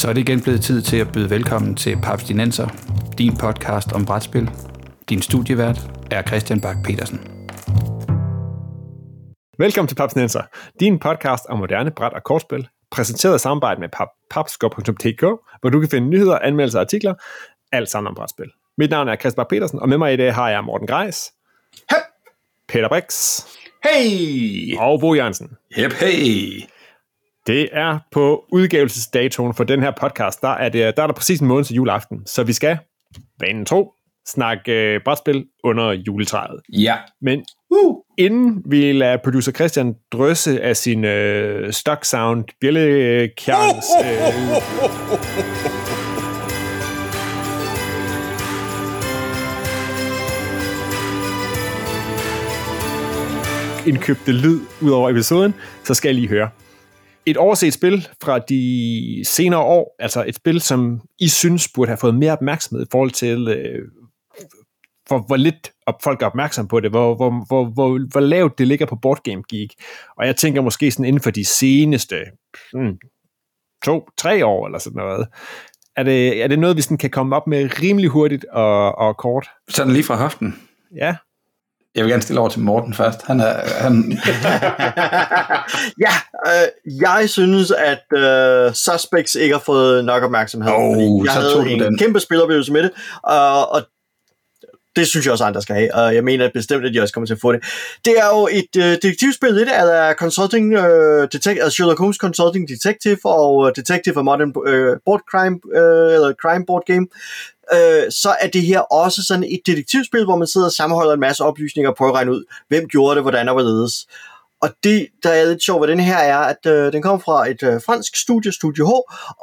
Så er det igen blevet tid til at byde velkommen til Paps Dinenser, din podcast om brætspil. Din studievært er Christian Bak petersen Velkommen til Paps Dinenser, din podcast om moderne bræt- og kortspil, præsenteret i samarbejde med pap, papskov.dk, hvor du kan finde nyheder, anmeldelser og artikler, alt sammen om brætspil. Mit navn er Christian Bak petersen og med mig i dag har jeg Morten Greis, Hep. Peter Brix Hey! og Bo Jørgensen. Hep, hey! Det er på udgivelsesdatoen for den her podcast, der er, det, der er der præcis en måned til juleaften, så vi skal, vanen tro, snakke øh, brætspil under juletræet. Ja. Men Uh. inden vi lader producer Christian drøsse af sin øh, stock sound bjællekjerns øh, indkøbte lyd ud over episoden, så skal jeg lige høre. Et overset spil fra de senere år, altså et spil, som I synes burde have fået mere opmærksomhed i forhold til, øh, hvor, hvor lidt op, folk er opmærksom på det, hvor, hvor, hvor, hvor, hvor lavt det ligger på Board Game Geek. Og jeg tænker måske sådan inden for de seneste hmm, to, tre år eller sådan noget. Er det, er det noget, vi sådan kan komme op med rimelig hurtigt og, og kort? Sådan lige fra hoften. Ja, Jeg vil gerne stille over til Morten først. Han er... Han... ja, øh, jeg synes, at øh, Suspects ikke har fået nok opmærksomhed. Oh, jeg havde en den. kæmpe spiloplevelse med det, og, og det synes jeg også andre skal have, og jeg mener bestemt, at de også kommer til at få det. Det er jo et øh, detektivspil, lidt af Consulting øh, detect- altså Sherlock Holmes Consulting Detective og øh, Detective of Modern øh, Board Crime, øh, eller Crime Board Game. Øh, så er det her også sådan et detektivspil, hvor man sidder og sammenholder en masse oplysninger og prøver at regne ud, hvem gjorde det, hvordan og hvorledes. Og det, der er lidt sjovt ved den her, er, at øh, den kommer fra et øh, fransk studie, Studio H,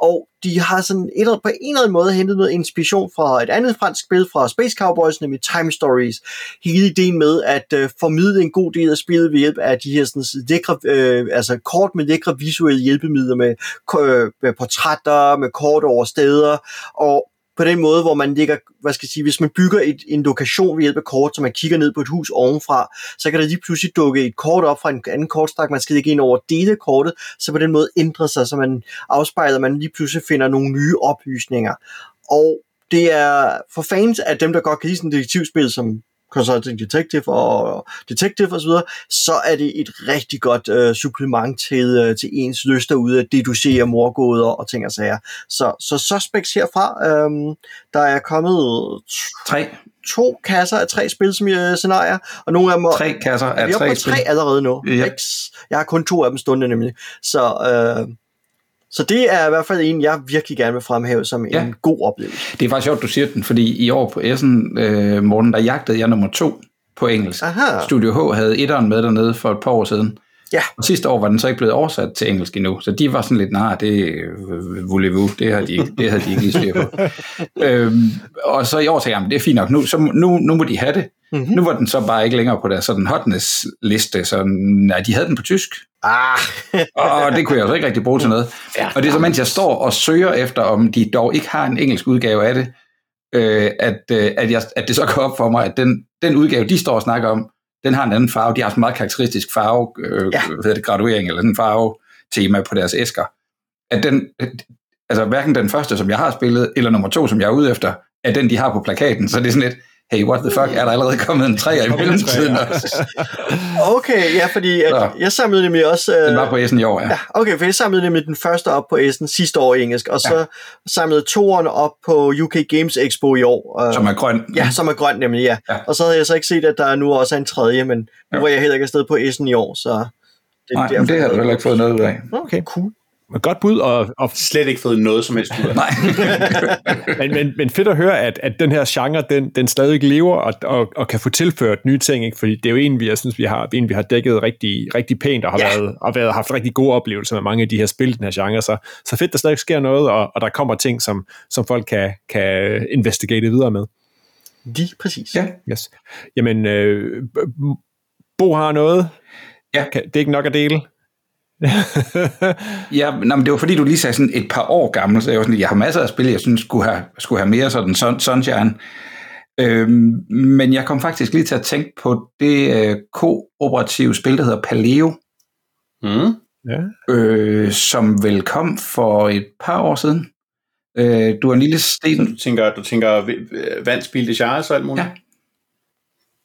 og de har sådan et, eller- på en eller anden måde hentet noget inspiration fra et andet fransk spil fra Space Cowboys, nemlig Time Stories. Hele ideen med at øh, formidle en god del af spillet ved hjælp af de her sådan, lækre, øh, altså kort med lækre visuelle hjælpemidler, med, øh, med portrætter, med kort over steder, og på den måde, hvor man ligger, hvad skal jeg sige, hvis man bygger et, en lokation ved hjælp af kort, så man kigger ned på et hus ovenfra, så kan der lige pludselig dukke et kort op fra en anden kortstak, man skal ikke ind over dele kortet, så på den måde ændrer sig, så man afspejler, man lige pludselig finder nogle nye oplysninger. Og det er for fans af dem, der godt kan lide sådan et detektivspil, som Consulting Detective og Detective osv., så, så er det et rigtig godt øh, supplement til, øh, til ens lyst derude at deducere morgåder og ting og sager. Så, så Suspects herfra, øhm, der er kommet Tre. to kasser af tre spil, som jeg scenarier, og nogle af dem Tre kasser er af vi oppe tre på spil. tre allerede nu. Seks. Jeg har kun to af dem stående nemlig. Så, øh, så det er i hvert fald en, jeg virkelig gerne vil fremhæve som Ja. en god oplevelse. Det er faktisk sjovt, du siger den, fordi i år på Essen, øh, Morten, der jagtede jeg nummer to på engelsk. Aha. Studio H havde etteren med dernede for et par år siden. Ja. Og sidste år var den så ikke blevet oversat til engelsk endnu, så de var sådan lidt, nej, det er voulez-vous, det havde de ikke, det havde de ikke lige styr på. øhm, og så i år tænkte jeg, "Jamen, det er fint nok, nu, så, nu, nu må de have det. Mm-hmm. Nu var den så bare ikke længere på deres sådan hotness liste, så nej, de havde den på tysk, Ah, og det kunne jeg jo så ikke rigtig bruge til noget. Ja. Og det er så, mens jeg står og søger efter, om de dog ikke har en engelsk udgave af det, øh, at, øh, at, jeg, at det så går op for mig, at den, den udgave, de står og snakker om, den har en anden farve. De har en meget karakteristisk farve, øh, Ja. hvad det, graduering, eller sådan en farve-tema på deres æsker. At den, altså hverken den første, som jeg har spillet, eller nummer to, som jeg er ude efter, er den, de har på plakaten. Så det er sådan lidt, hey, what the fuck, er der allerede kommet en træer i mellemtiden også? okay, ja, fordi at Så. jeg samlede nemlig også... Øh, Den var på Essen i år, ja. Ja, okay, for jeg samlede nemlig den første op på Essen sidste år i engelsk, og så ja. samlede toeren op på UK Games Expo i år. øh, Som er grøn. Ja, som er grøn nemlig, ja. Ja. Og så havde jeg så ikke set, at der nu også er en tredje, men nu Ja. var jeg heller ikke afsted på Essen i år, så... Det, Nej, men det har du heller ikke fået noget ud af. okay, cool. Men godt bud, og, og, slet ikke fået noget som helst ud af. Nej. men, men, men fedt at høre, at, at den her genre, den, den stadig lever og, og, og kan få tilført nye ting, ikke? fordi det er jo en, vi, jeg synes, vi har, en, vi har dækket rigtig, rigtig pænt og har Ja. været, og været, haft rigtig gode oplevelser med mange af de her spil, den her genre. Så, så fedt, der stadig sker noget, og, og der kommer ting, som, som folk kan, kan investigate videre med. Lige præcis. Ja. Yes. Jamen, øh, Bo har noget. Ja. Kan, det er ikke nok at dele. Ja, nej, men det var fordi, du lige sagde sådan et par år gammel, så jeg var sådan, jeg har masser af spil, jeg synes skulle have, skulle have mere sådan sun, sunshine. Øhm, men jeg kom faktisk lige til at tænke på det øh, kooperative spil, der hedder Paleo, Mm. Ja. øh, som vel kom for et par år siden. Øh, du er en lille sten. du tænker, du tænker øh, vandspil de Charles og alt muligt? Ja.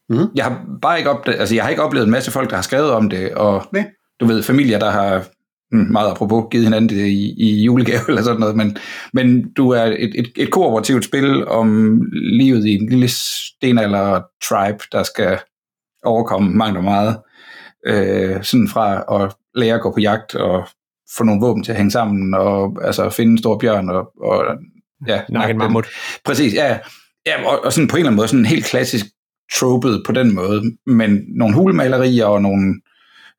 Mhm. Jeg har bare ikke oplevet, altså jeg har ikke oplevet en masse folk, der har skrevet om det, og Nej. Du ved, familier, der har mm, meget apropos givet hinanden det i, i julegave eller sådan noget, men, men du er et, et, et kooperativt spil om livet i en lille stenalder tribe, der skal overkomme mangt og meget. Øh, sådan fra at lære at gå på jagt og få nogle våben til at hænge sammen, og altså finde en stor bjørn og, og ja, Nakken den. mammut. Præcis, ja. ja og, og sådan på en eller anden måde, sådan helt klassisk tropet på den måde, men nogle hulmalerier og nogle,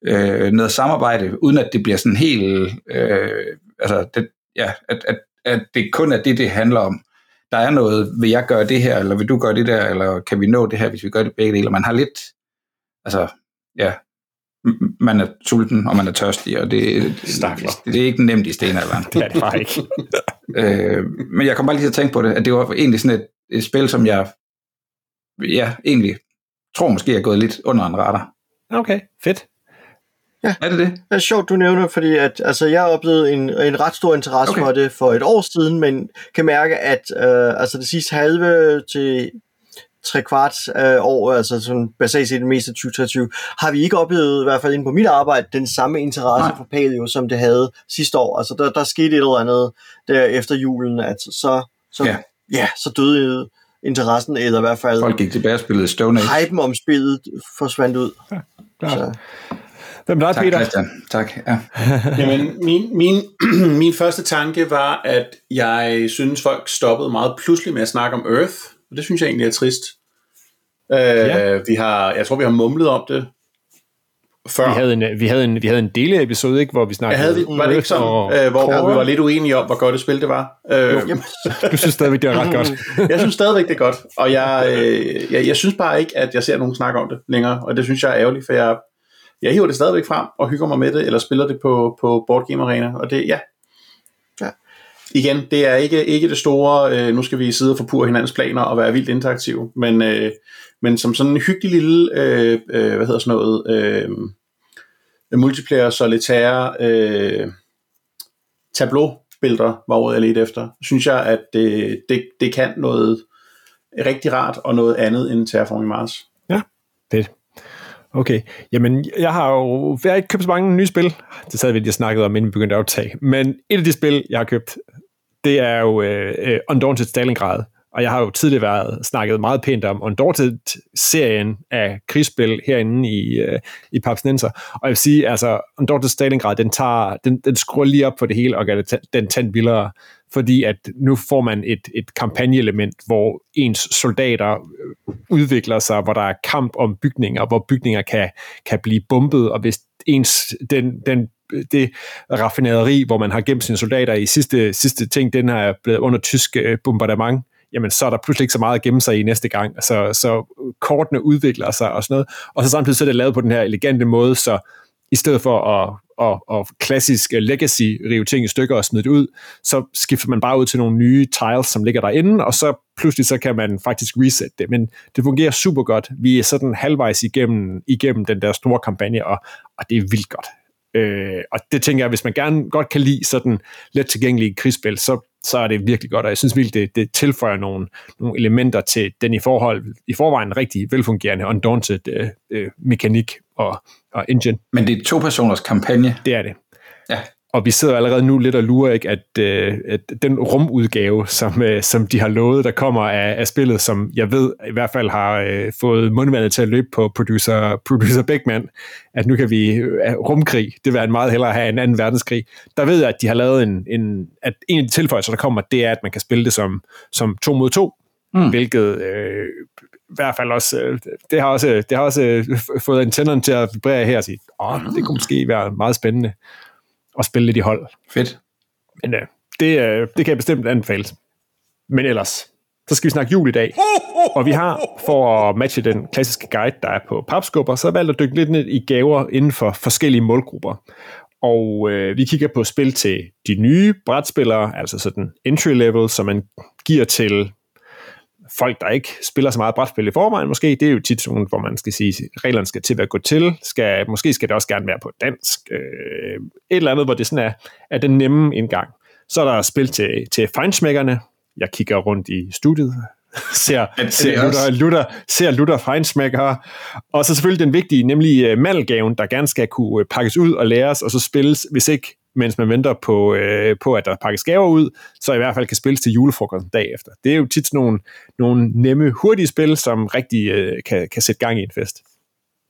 øh, noget samarbejde, uden at det bliver sådan helt, øh, altså, det, ja, at, at, at det kun er det, det handler om. Der er noget, vil jeg gøre det her, eller vil du gøre det der, eller kan vi nå det her, hvis vi gør det begge dele? Man har lidt, altså, ja, man er sulten, og man er tørstig, og det, Stakler. det, det er ikke nemt i stenalderen. Det er det bare ikke. Øh, men jeg kom bare lige til at tænke på det, at det var egentlig sådan et, et spil, som jeg ja, egentlig tror måske er gået lidt under en radar. Okay, fedt. Er det det? Det er sjovt, du nævner, fordi at, altså, jeg oplevede en, en ret stor interesse Okay. for det for et år siden, men kan mærke, at øh, altså det sidste halve til tre kvart øh, år, altså sådan basalt set det meste af 2023, har vi ikke oplevet, i hvert fald inde på mit arbejde, den samme interesse Nej. For Paleo, som det havde sidste år. Altså der, der skete et eller andet der efter julen, at så, så, Ja. ja. Ja, så døde interessen, eller i hvert fald Folk gik tilbage og spillede Stone Age. hypen om spillet forsvandt ud. klart. Så. Hvem er dig, Tak, Peter? Christian. Tak. Ja. Jamen, min, min, min første tanke var, at jeg synes, folk stoppede meget pludselig med at snakke om Earth, og det synes jeg egentlig er trist. Øh, Ja. vi har, jeg tror, vi har mumlet om det før. Vi havde en, vi havde en, vi havde en deleepisode, ikke, hvor vi snakkede havde vi, var det ikke sådan, og øh, hvor, hvor vi var lidt uenige om, hvor godt et spil det var? Øh, Du synes stadigvæk, det er ret godt. jeg synes stadigvæk, det er godt, og jeg, øh, jeg, jeg synes bare ikke, at jeg ser nogen snakke om det længere, og det synes jeg er ærgerligt, for jeg, jeg hiver det stadigvæk frem og hygger mig med det, eller spiller det på, på Board Game Arena, og det, ja. Ja. Igen, det er ikke, ikke det store, øh, nu skal vi sidde og forpure hinandens planer og være vildt interaktive, men, øh, men som sådan en hyggelig lille, øh, øh, hvad hedder sådan noget, øh, multiplayer solitaire øh, tableau-billeder, var ordet jeg ledte efter, synes jeg, at det, det, det kan noget rigtig rart og noget andet end Terraforming Mars. Fedt. Okay, jamen jeg har jo jeg har ikke købt så mange nye spil. Det sad vi lige og snakkede om, inden vi begyndte at optage. Men et af de spil, jeg har købt, det er jo uh, Undaunted Stalingrad. Og jeg har jo tidligere været snakket meget pænt om Undaunted-serien af krigsspil herinde i, øh, i Papsnenser. Og jeg vil sige, altså Undaunted Stalingrad, den, tager, den, den skruer lige op på det hele og gør det den tand vildere. Fordi at nu får man et, et kampagneelement, hvor ens soldater øh, udvikler sig, hvor der er kamp om bygninger, hvor bygninger kan, kan blive bombet, og hvis ens, den, den, det raffinaderi, hvor man har gemt sine soldater i sidste, sidste ting, den er blevet under tysk øh, bombardement, jamen så er der pludselig ikke så meget at gemme sig i næste gang. Så, så kortene udvikler sig og sådan noget. Og så samtidig så er det lavet på den her elegante måde, så i stedet for at, at, at klassisk legacy rive ting i stykker og smide det ud, så skifter man bare ud til nogle nye tiles, som ligger derinde, og så pludselig så kan man faktisk reset det. Men det fungerer super godt. Vi er sådan halvvejs igennem, igennem den der store kampagne, og, og det er vildt godt. Øh, og det tænker jeg, hvis man gerne godt kan lide sådan let tilgængelige krigsspil, så, så er det virkelig godt, og jeg synes virkelig, det, det tilføjer nogle, nogle elementer til den i forhold i forvejen rigtig velfungerende Undaunted øh, øh, mekanik og, og engine. Men det er to personers kampagne. Det er det. Ja. Og vi sidder allerede nu lidt og lurer, ikke, at, øh, at den rumudgave, som, øh, som de har lovet, der kommer af, af spillet, som jeg ved i hvert fald har øh, fået mundvandet til at løbe på producer, producer Beckman, at nu kan vi øh, rumkrig, det vil jeg meget hellere have en anden verdenskrig. Der ved jeg, at de har lavet en, en at en af de tilføjelser, der kommer, det er, at man kan spille det som, som to mod to, Mm. hvilket øh, i hvert fald også, øh, det har også, det har også øh, fået antennerne til at vibrere her og sige, åh, det kunne måske være meget spændende at spille lidt i hold. Fedt. Men øh, det, øh, det kan jeg bestemt anbefale. Men ellers, så skal vi snakke jul i dag. Og vi har, for at matche den klassiske guide, der er på papskubber, så valgt at dykke lidt ned i gaver inden for forskellige målgrupper. Og øh, vi kigger på spil til de nye brætspillere, altså sådan entry level, som man giver til folk, der ikke spiller så meget brætspil i forvejen, måske, det er jo tit sådan, hvor man skal sige, at reglerne skal til at gå til, skal, måske skal det også gerne være på dansk, øh, et eller andet, hvor det sådan er, er den nemme indgang. Så er der spil til, til fejnsmækkerne. Jeg kigger rundt i studiet, ser, ser? Luther, Luther, ser Luther fejnsmækkere. Og så selvfølgelig den vigtige, nemlig uh, mandelgaven, der gerne skal kunne uh, pakkes ud og læres, og så spilles, hvis ikke mens man venter på, øh, på, at der pakkes gaver ud, så i hvert fald kan spilles til julefrokosten dag efter. Det er jo tit sådan nogle, nogle nemme, hurtige spil, som rigtig øh, kan, kan sætte gang i en fest.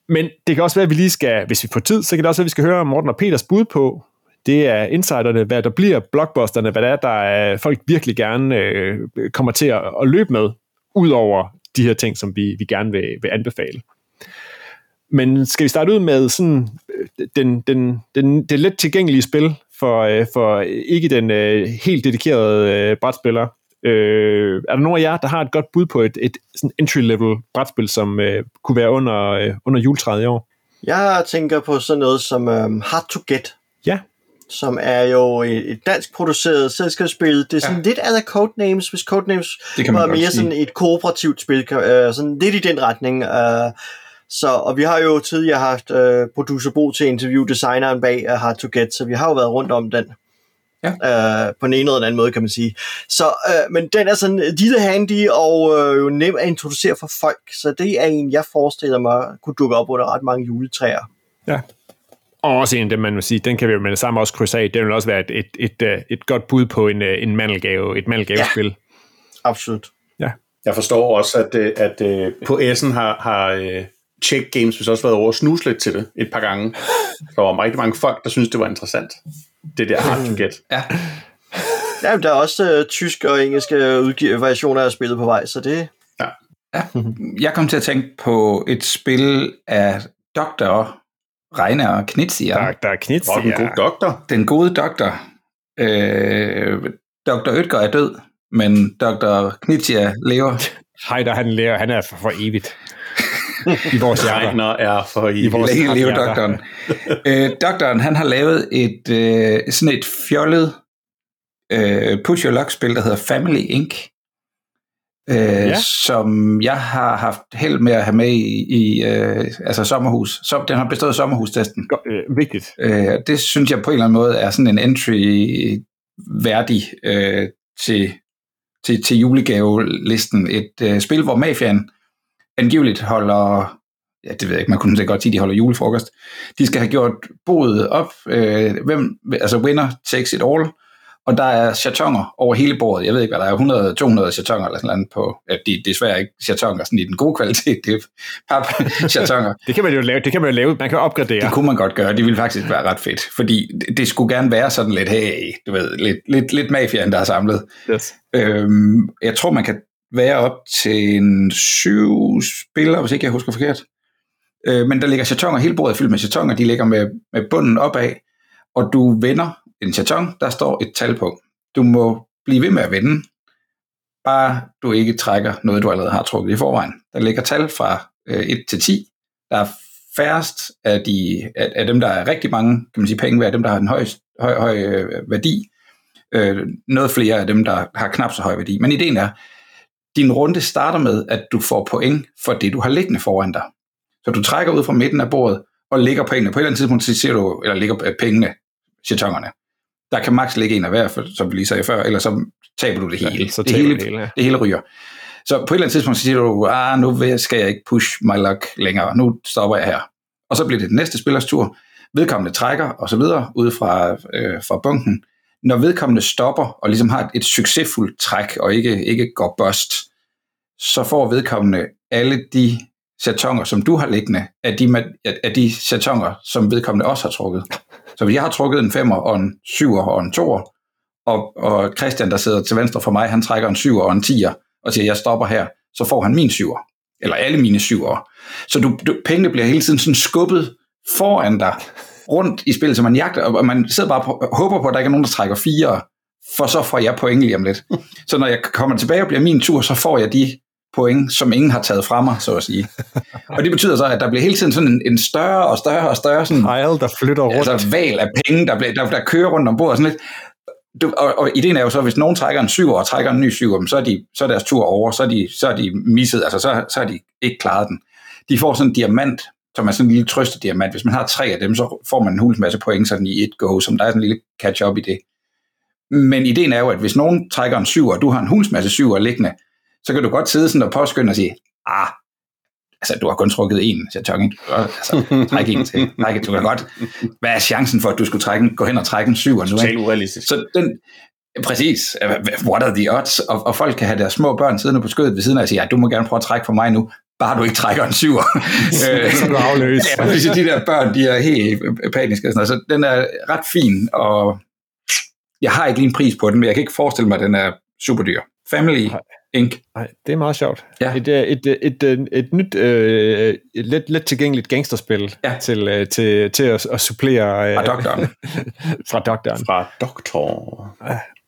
Men det kan også være, at vi lige skal, hvis vi får tid, så kan det også være, at vi skal høre Morten og Peters bud på, det er insiderne, hvad der bliver blockbusterne, hvad der er, der er, folk virkelig gerne øh, kommer til at, at løbe med, ud over de her ting, som vi, vi gerne vil, vil anbefale. Men skal vi starte ud med sådan øh, den, den, den, det let tilgængelige spil for, øh, for ikke den øh, helt dedikerede øh, brætspiller? Øh, er der nogen af jer, der har et godt bud på et, et sådan entry-level brætspil, som øh, kunne være under, øh, under juletræet i år? Jeg tænker på sådan noget som um, Hard to Get, Ja, som er jo et, et dansk produceret selskabsspil. Det er sådan ja. lidt af Codenames, hvis Codenames var mere sige. sådan et kooperativt spil, øh, sådan lidt i den retning. Øh, så, og vi har jo tidligere haft øh, producer Bo til at interviewe designeren bag uh, Hard to Get, så vi har jo været rundt om den. Ja. Øh, på en eller anden måde, kan man sige. Så, øh, men den er sådan lille handy og øh, jo nem at introducere for folk, så det er en, jeg forestiller mig kunne dukke op under ret mange juletræer. Ja. Og også en af dem, man må sige, den kan vi jo med det samme også krydse af. Det vil også være et, et, et, øh, et godt bud på en, øh, en mandelgave, et mandelgavespil. Ja. Absolut. Jeg forstår også, at, øh, at, at på Essen har, har øh, Check Games vist også været over at snuse lidt til det et par gange. Der var rigtig mange folk, der synes det var interessant. Det der hard to get. Ja, Ja, men der er også øh, tysk og engelske udgiv- variationer af spillet på vej, så det jeg kom til at tænke på et spil af Dr. Reiner og Knitsier. Der, der er knits. Og den gode doktor. Den gode doktor. Øh, Dr. Ødger er død, men Dr. Knitsier lever. Hej, der han lærer, han er for, for evigt. I vores hjerter. Regner er for i. I vores Længe leve doktoren. øh, doktoren, han har lavet et øh, sådan et fjollet øh, push your luck spil, der hedder Family Inc. Øh, Ja. som jeg har haft held med at have med i, i øh, altså sommerhus. Så, den har bestået sommerhustesten. Go- øh, vigtigt. Øh, det synes jeg på en eller anden måde er sådan en entry værdig øh, til, til, til julegavelisten. Et øh, spil, hvor mafiaen angiveligt holder, ja det ved jeg ikke, man kunne godt sige, de holder julefrokost. De skal have gjort boet op, øh, hvem, altså winner takes it all, og der er chatonger over hele bordet. Jeg ved ikke, hvad der er, 100-200 chatonger eller sådan noget på. Ja, de, det svært ikke chatonger sådan i den gode kvalitet, det er pap chatonger. Det kan man jo lave. Det kan man jo lave. Man kan opgradere. Det kunne man godt gøre, det ville faktisk være ret fedt, fordi det, det skulle gerne være sådan lidt, hey, du ved, lidt, lidt, lidt mafiaen, der er samlet. Yes. Øhm, jeg tror, man kan være op til en syv spillere, hvis ikke jeg husker forkert. Øh, men der ligger chatonger, hele bordet er fyldt med chatonger, de ligger med, med bunden opad, og du vender en chaton, der står et tal på. Du må blive ved med at vende, bare du ikke trækker noget, du allerede har trukket i forvejen. Der ligger tal fra øh, 1 til 10. Der er færrest af, de, af, af dem, der er rigtig mange kan man sige, penge værd, dem, der har en høj, høj, høj øh, værdi. Øh, noget flere af dem, der har knap så høj værdi. Men ideen er, din runde starter med, at du får point for det, du har liggende foran dig. Så du trækker ud fra midten af bordet, og lægger pengene. På et eller andet tidspunkt, så siger du, eller ligger øh, pengene, jetongerne. Der kan maks ligge en af hver, for- som vi lige sagde før, eller så taber du det hele. Ja, så det, hele, det hele, ja. det hele ryger. Så på et eller andet tidspunkt, så siger du, ah, nu skal jeg ikke push my luck længere. Nu stopper jeg her. Og så bliver det den næste spillers tur. Vedkommende trækker, og så videre, ud fra, øh, fra bunken. Når vedkommende stopper, og ligesom har et, succesfuldt træk, og ikke, ikke går bust, så får vedkommende alle de satonger, som du har liggende, af de, af de satonger, som vedkommende også har trukket. Så hvis jeg har trukket en 5'er og en 7'er og en 2'er, og, og Christian, der sidder til venstre for mig, han trækker en 7'er og en tier, og siger, jeg stopper her, så får han min 7'er, Eller alle mine 7'er. Så du, du, pengene bliver hele tiden sådan skubbet foran dig, rundt i spillet, så man jagter, og man sidder bare på, håber på, at der ikke er nogen, der trækker fire, for så får jeg point lige om lidt. Så når jeg kommer tilbage og bliver min tur, så får jeg de point, som ingen har taget fra mig, så at sige. Og det betyder så, at der bliver hele tiden sådan en, en større og større og større sådan Pile, der flytter rundt. altså valg af penge, der, bliver, der, der kører rundt om bordet. Sådan lidt. Du, og, og, ideen er jo så, at hvis nogen trækker en syver og trækker en ny syver, så er, de, så er deres tur over, så er de, så er de misset, altså så, så er de ikke klaret den. De får sådan en diamant, som er sådan en lille trøstediamant. Hvis man har tre af dem, så får man en hulens masse point sådan i et go, som der er sådan en lille catch-up i det. Men ideen er jo, at hvis nogen trækker en syv, og du har en hulens masse syver liggende, så kan du godt sidde sådan og påskynde og sige, ah, altså du har kun trukket en chaton, altså træk en til. Træk, du kan godt, hvad er chancen for, at du skulle trække en, gå hen og trække en syver nu? Totalt urealistisk. Så den, præcis, what are the odds? Og, og folk kan have deres små børn siddende på skødet ved siden af og sige, ja, du må gerne prøve at trække for mig nu, bare du ikke trækker en syver. Øh, Så du afløs. Ja, hvis de der børn, de er helt paniske. Og sådan noget. Så den er ret fin, og jeg har ikke lige en pris på den, men jeg kan ikke forestille mig, at den er super dyr. Family Nej. Inc. Nej, det er meget sjovt. Ja. Et, øh, et, et, et, et, nyt, øh, et let, let tilgængeligt gangsterspil Ja. til, øh, til, til at, at supplere... Øh, Fra doktoren. fra doktoren. Fra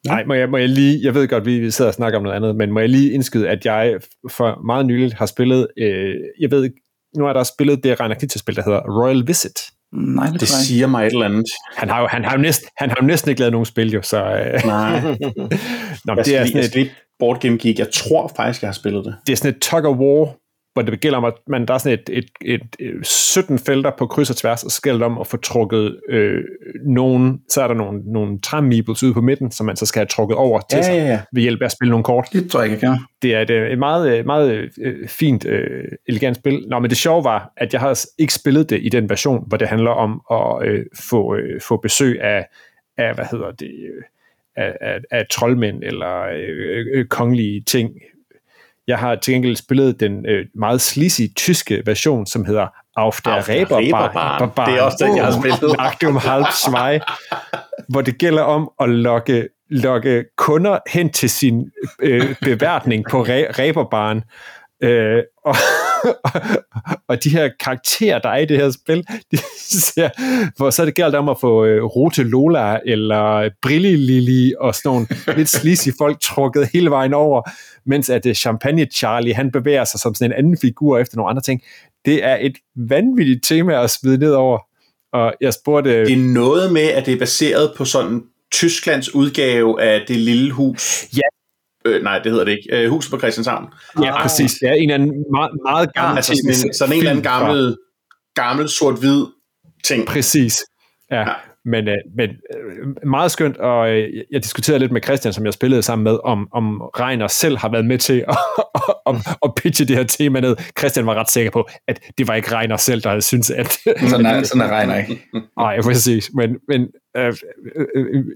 Nej, må jeg, må jeg lige... Jeg ved godt, vi vi sidder og snakker om noget andet, men må jeg lige indskyde, at jeg for meget nyligt har spillet... Øh, jeg ved ikke, nu er der spillet det Reiner Kitsch-spil, der hedder Royal Visit. Nej, det, Det siger... mig et eller andet. Han har jo, han har jo, næsten, han har jo næsten ikke lavet nogen spil, jo, så... Øh, Nej. nå, men Jeg det, er sådan et, Board Game Geek. Jeg tror faktisk, jeg har spillet det. det er sådan et tug of war, hvor det gælder om, at man, der er sådan et, et, et, et 17 felter på kryds og tværs, og så gælder det om at få trukket øh, nogen, så er der nogle, nogle træmeebles ude på midten, som man så skal have trukket over til sig ja. ved hjælp af at spille nogle kort. Det tror jeg ikke, jeg. Det er et, øh, et meget, øh, meget øh, fint, øh, elegant spil. Nå, men det sjove var, at jeg har ikke spillet det i den version, hvor det handler om at øh, få, øh, få besøg af, af, hvad hedder det, øh, af, af, af troldmænd eller øh, øh, kongelige ting. Jeg har til gengæld spillet den øh, meget sleazy tyske version, som hedder Auf der, der Reeperbahn. Det er også den, jeg har spillet. Achtung, halb zwei, hvor det gælder om at lokke, lokke kunder hen til sin øh, beværtning på re- Reeperbahn. Øh, og, og de her karakterer, der er i det her spil, de ser, hvor så er det galt om at få øh, Rote Lola eller Brilli Lili og sådan nogle lidt sleazy folk trukket hele vejen over, mens at øh, Champagne Charlie, han bevæger sig som sådan en anden figur efter nogle andre ting. Det er et vanvittigt tema at smide ned over. Og jeg spurgte... Det er noget med, at det er baseret på sådan Tysklands udgave af det lille hus. Ja. Øh, nej, det hedder det ikke. Øh, huset på Christianshavn. Ja, præcis. Det er en eller anden meget, meget gammel Altså sådan en, sådan en eller anden gammel, gammel sort-hvid ting. Præcis. Ja, Ja. Men, øh, men øh, meget skønt, og øh, jeg diskuterede lidt med Christian, som jeg spillede sammen med, om, om Reiner selv har været med til at, at, at pitche det her tema ned. Christian var ret sikker på, at det var ikke Reiner selv, der havde syntes, at... Sådan er, sådan er regner ikke. Nej, præcis. Men, men øh,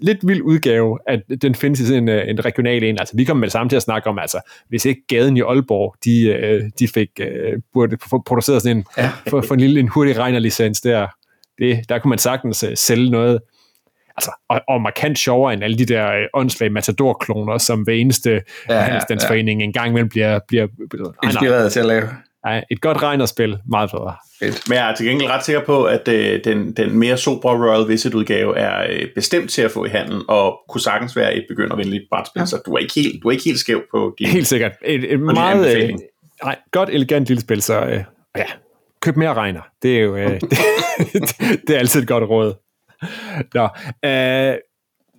lidt vild udgave, at den findes i sådan en, en regional en. Altså, vi kommer med det samme til at snakke om, altså, hvis ikke gaden i Aalborg, de, øh, de fik øh, burde produceret sådan en, Ja. for, for en lille en hurtig regnerlicens der, det, der kunne man sagtens øh, sælge noget, altså, og, og markant sjovere end alle de der øh, åndssvage matador-kloner, som hver eneste Ja, ja, ja, handelsstandsforening en gang imellem bliver, bliver nej, Inspireret til at lave. nej, et godt regnerspil, meget bedre. Fedt. Men jeg er til gengæld ret sikker på, at øh, den, den mere sobre Royal Visit-udgave er øh, bestemt til at få i handel, og kunne sagtens være et begyndervenligt brætspil, ja. så du er, ikke helt, du er ikke helt skæv på din... Helt sikkert. Et, et meget øh, nej, godt elegant lille spil, så øh, ja, køb mere regner. Det er jo øh, det, det er altid et godt råd. Nå, øh,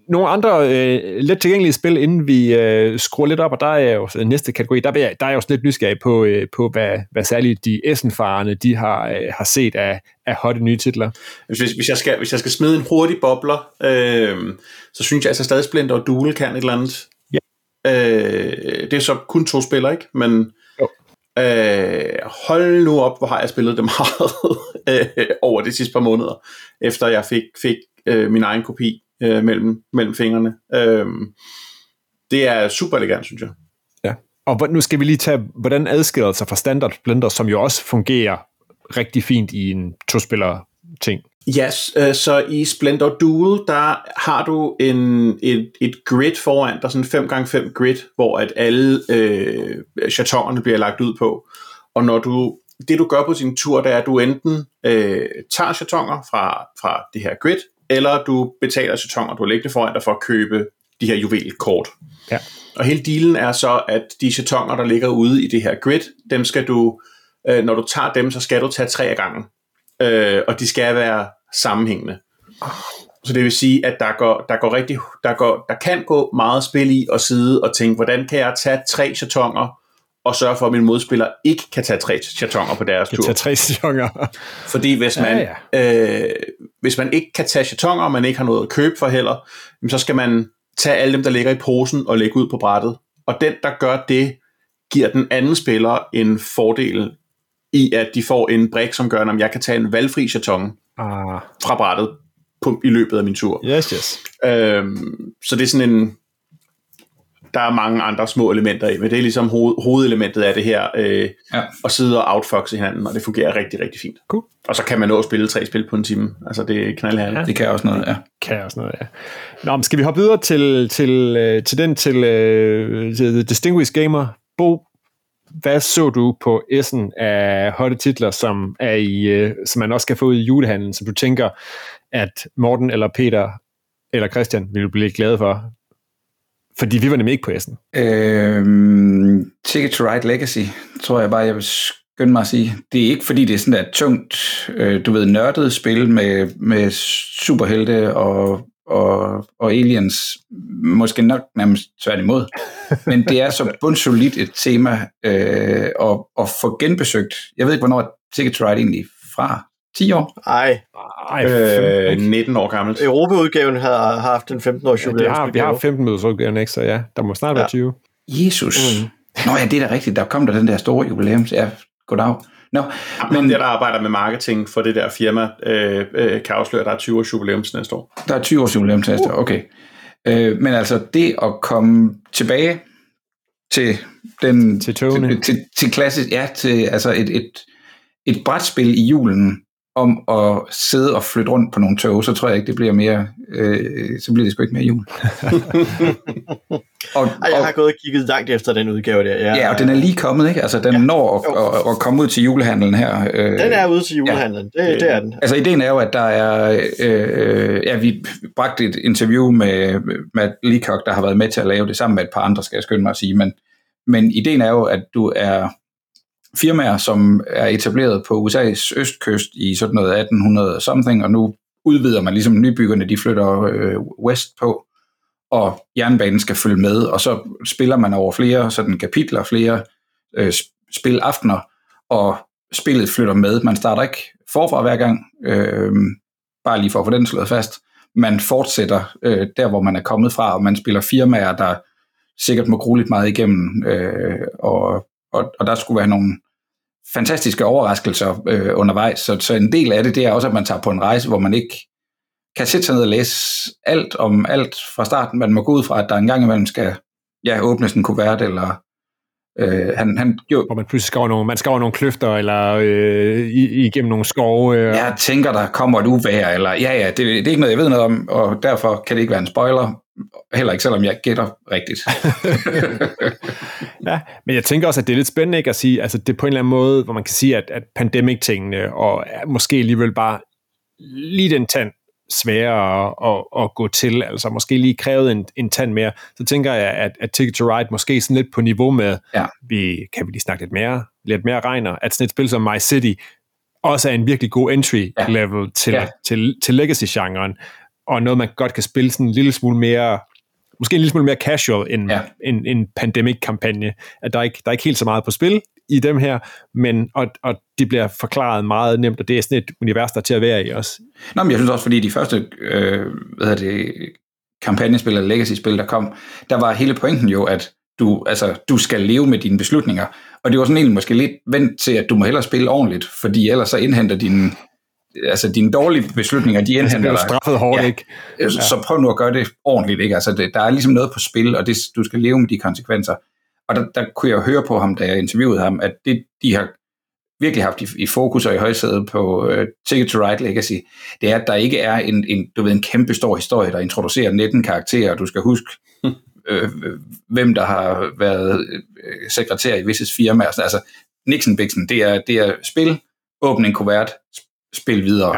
nogle andre øh, let tilgængelige spil, inden vi øh, skruer lidt op, og der er jo så næste kategori, der, er jeg, der er jeg jo sådan lidt nysgerrig på, øh, på hvad, hvad særligt de Essen-farerne, de har, øh, har set af, af hotte nye titler. Hvis, hvis, jeg skal, hvis jeg skal smide en hurtig bobler, øh, så synes jeg altså stadig Splinter og Duel kan et eller andet. Ja. Øh, det er så kun to spillere, ikke? Men øh, hold nu op, hvor har jeg spillet det meget øh, over de sidste par måneder, efter jeg fik, fik øh, min egen kopi øh, mellem, mellem fingrene. Øh, det er super elegant, synes jeg. Ja. Og nu skal vi lige tage, hvordan adskiller sig fra standard Blender, som jo også fungerer rigtig fint i en to-spiller ting. Yes, øh, så i Splendor Duel, der har du en, et, et grid foran dig, sådan en 5x5 grid, hvor at alle øh, chatongerne bliver lagt ud på. Og når du, det du gør på sin tur, det er, at du enten øh, tager chatonger fra, fra det her grid, eller du betaler chatonger, du har liggende foran dig for at købe de her juvelkort. Ja. Og hele dealen er så, at de chatonger, der ligger ude i det her grid, dem skal du, øh, når du tager dem, så skal du tage tre af gangen øh, og de skal være sammenhængende. Så det vil sige, at der, går, der, går rigtig, der, går, der kan gå meget spil i at sidde og tænke, hvordan kan jeg tage tre chatonger, og sørge for, at min modspiller ikke kan tage tre chatonger på deres Jeg tur. tager tre sæsoner. Fordi hvis man, ja, ja. Øh, hvis man ikke kan tage chatonger, og man ikke har noget at købe for heller, så skal man tage alle dem, der ligger i posen og lægge ud på brættet. Og den, der gør det, giver den anden spiller en fordel i, at de får en brik, som gør, at jeg kan tage en valgfri chaton Ah, fra brættet på, i løbet af min tur. yes, yes. Øhm, så det er sådan en... Der er mange andre små elementer i, men det er ligesom hoved, hovedelementet af det her, øh, Ja. at sidde og outfoxe hinanden, og det fungerer rigtig, rigtig fint. Cool. Og så kan man nå at spille tre spil på en time. Altså, det er knaldhærligt. Ja. Det kan også noget, ja. Kan også noget, ja. Nå, men skal vi hoppe videre til, til, øh, til den til, til The Distinguished Gamer? Bo, hvad så du på S'en af hotte titler, som, er i, øh, som man også kan få ud i julehandlen, som du tænker, at Morten eller Peter eller Christian ville blive lidt glade for? Fordi vi var nemlig ikke på S'en. Øhm, Ticket to Ride Legacy, tror jeg bare, jeg vil skynde mig at sige. Det er ikke fordi, det er sådan et tungt, øh, du ved, nørdet spil med, med superhelte og, og, og aliens. Måske nok nærmest tværtimod. Men det er så bundsolidt et tema øh, at, at få genbesøgt. Jeg ved ikke, hvornår Ticket to Ride egentlig fra? 10 år? Ej, Ej, fem, Øh, ikke? 19 år gammelt. Europaudgaven har, har haft en 15-års Ja, det har, vi har 15 møders udgaven ekstra, ja. Der må snart være Ja. 20. Jesus. Mm. Nå ja, det er da rigtigt. Der kom der den der store jubilæum. Ja, goddag. Nå, Men der, der arbejder med marketing for det der firma, øh, øh, kan afsløre, at der er 20 års jubilæum til næste år. Der er 20 års jubilæum til næste år, okay. Øh, men altså det at komme tilbage til den Til togene. til, til, til klassisk, ja, til altså et, et, et brætspil i julen om at sidde og flytte rundt på nogle tog, så tror jeg ikke, det bliver mere, øh, så bliver det sgu ikke mere jul. og, Ej, jeg har gået og kigget langt efter den udgave der. Ja, ja, og den er lige kommet, ikke? Altså, den ja. når at, at, at komme ud til julehandlen her. Øh, Den er ude til julehandlen. Det, det er den. Altså ideen er jo, at der er, øh, ja, vi bragte et interview med Matt Leacock, der har været med til at lave det sammen med et par andre, skal jeg skynde mig at sige, men, men ideen er jo, at du er firmaer, som er etableret på USA's østkyst i sådan noget 1800 something, og nu udvider man ligesom nybyggerne, de flytter øh, west på, og jernbanen skal følge med, og så spiller man over flere sådan kapitler, flere øh, spilaftener, og spillet flytter med. Man starter ikke forfra hver gang, øh, bare lige for at få den slået fast. Man fortsætter øh, der, hvor man er kommet fra, og man spiller firmaer, der sikkert må grue lidt meget igennem, øh, og, og, og der skulle være nogle fantastiske overraskelser øh, undervejs. Så, så en del af det, det er også, at man tager på en rejse, hvor man ikke kan sætte sig ned og læse alt om alt fra starten. Man må gå ud fra, at der en gang imellem skal ja, åbnes en kuvert, eller øh, han, han jo, Hvor man pludselig skal over nogle, man skal over nogle kløfter, eller øh, igennem nogle skove. Øh. jeg tænker, der kommer et uvejr, eller ja, ja, det, det er ikke noget, jeg ved noget om, og derfor kan det ikke være en spoiler, heller ikke selvom jeg gætter rigtigt. Ja, men jeg tænker også, at det er lidt spændende ikke at sige, altså det er på en eller anden måde, hvor man kan sige, at, at pandemic-tingene, og måske alligevel bare lige den tand sværere at, at, at gå til, altså måske lige krævet en, en tand mere, så tænker jeg, at, at Ticket to Ride måske sådan lidt på niveau med, Ja. vi, kan vi lige snakke lidt mere, lidt mere regner, at sådan et spil som My City også er en virkelig god entry Ja. level til, Ja. til, til legacy-genren, og noget, man godt kan spille sådan en lille smule mere, måske en lille smule mere casual end Ja. en, en pandemic-kampagne. At der er, ikke, der er ikke helt så meget på spil i dem her, men og, og de bliver forklaret meget nemt, og det er sådan et univers, der er til at være i også. Nå, men jeg synes også, fordi de første øh, hvad hedder det, kampagnespil eller legacy-spil, der kom, der var hele pointen jo, at du, altså, du skal leve med dine beslutninger. Og det var sådan egentlig måske lidt vendt til, at du må hellere spille ordentligt, fordi ellers så indhenter dine, altså dine dårlige beslutninger, de Så indhenter dig. straffet hårdt, Ja. ikke? Ja. Så prøv nu at gøre det ordentligt. Ikke? Altså, det, der er ligesom noget på spil, og det, du skal leve med de konsekvenser. Og der, der kunne jeg høre på ham, da jeg interviewede ham, at det, de har virkelig haft i, i fokus og i højsædet på uh, Ticket to Ride Legacy, det er, at der ikke er en, en, du ved, en kæmpe stor historie, der introducerer 19 karakterer, og du skal huske, øh, hvem der har været øh, sekretær i visse firmaer. Altså, Nixon Bixen, det er, det er spil, åbne en kuvert, sp- spil videre.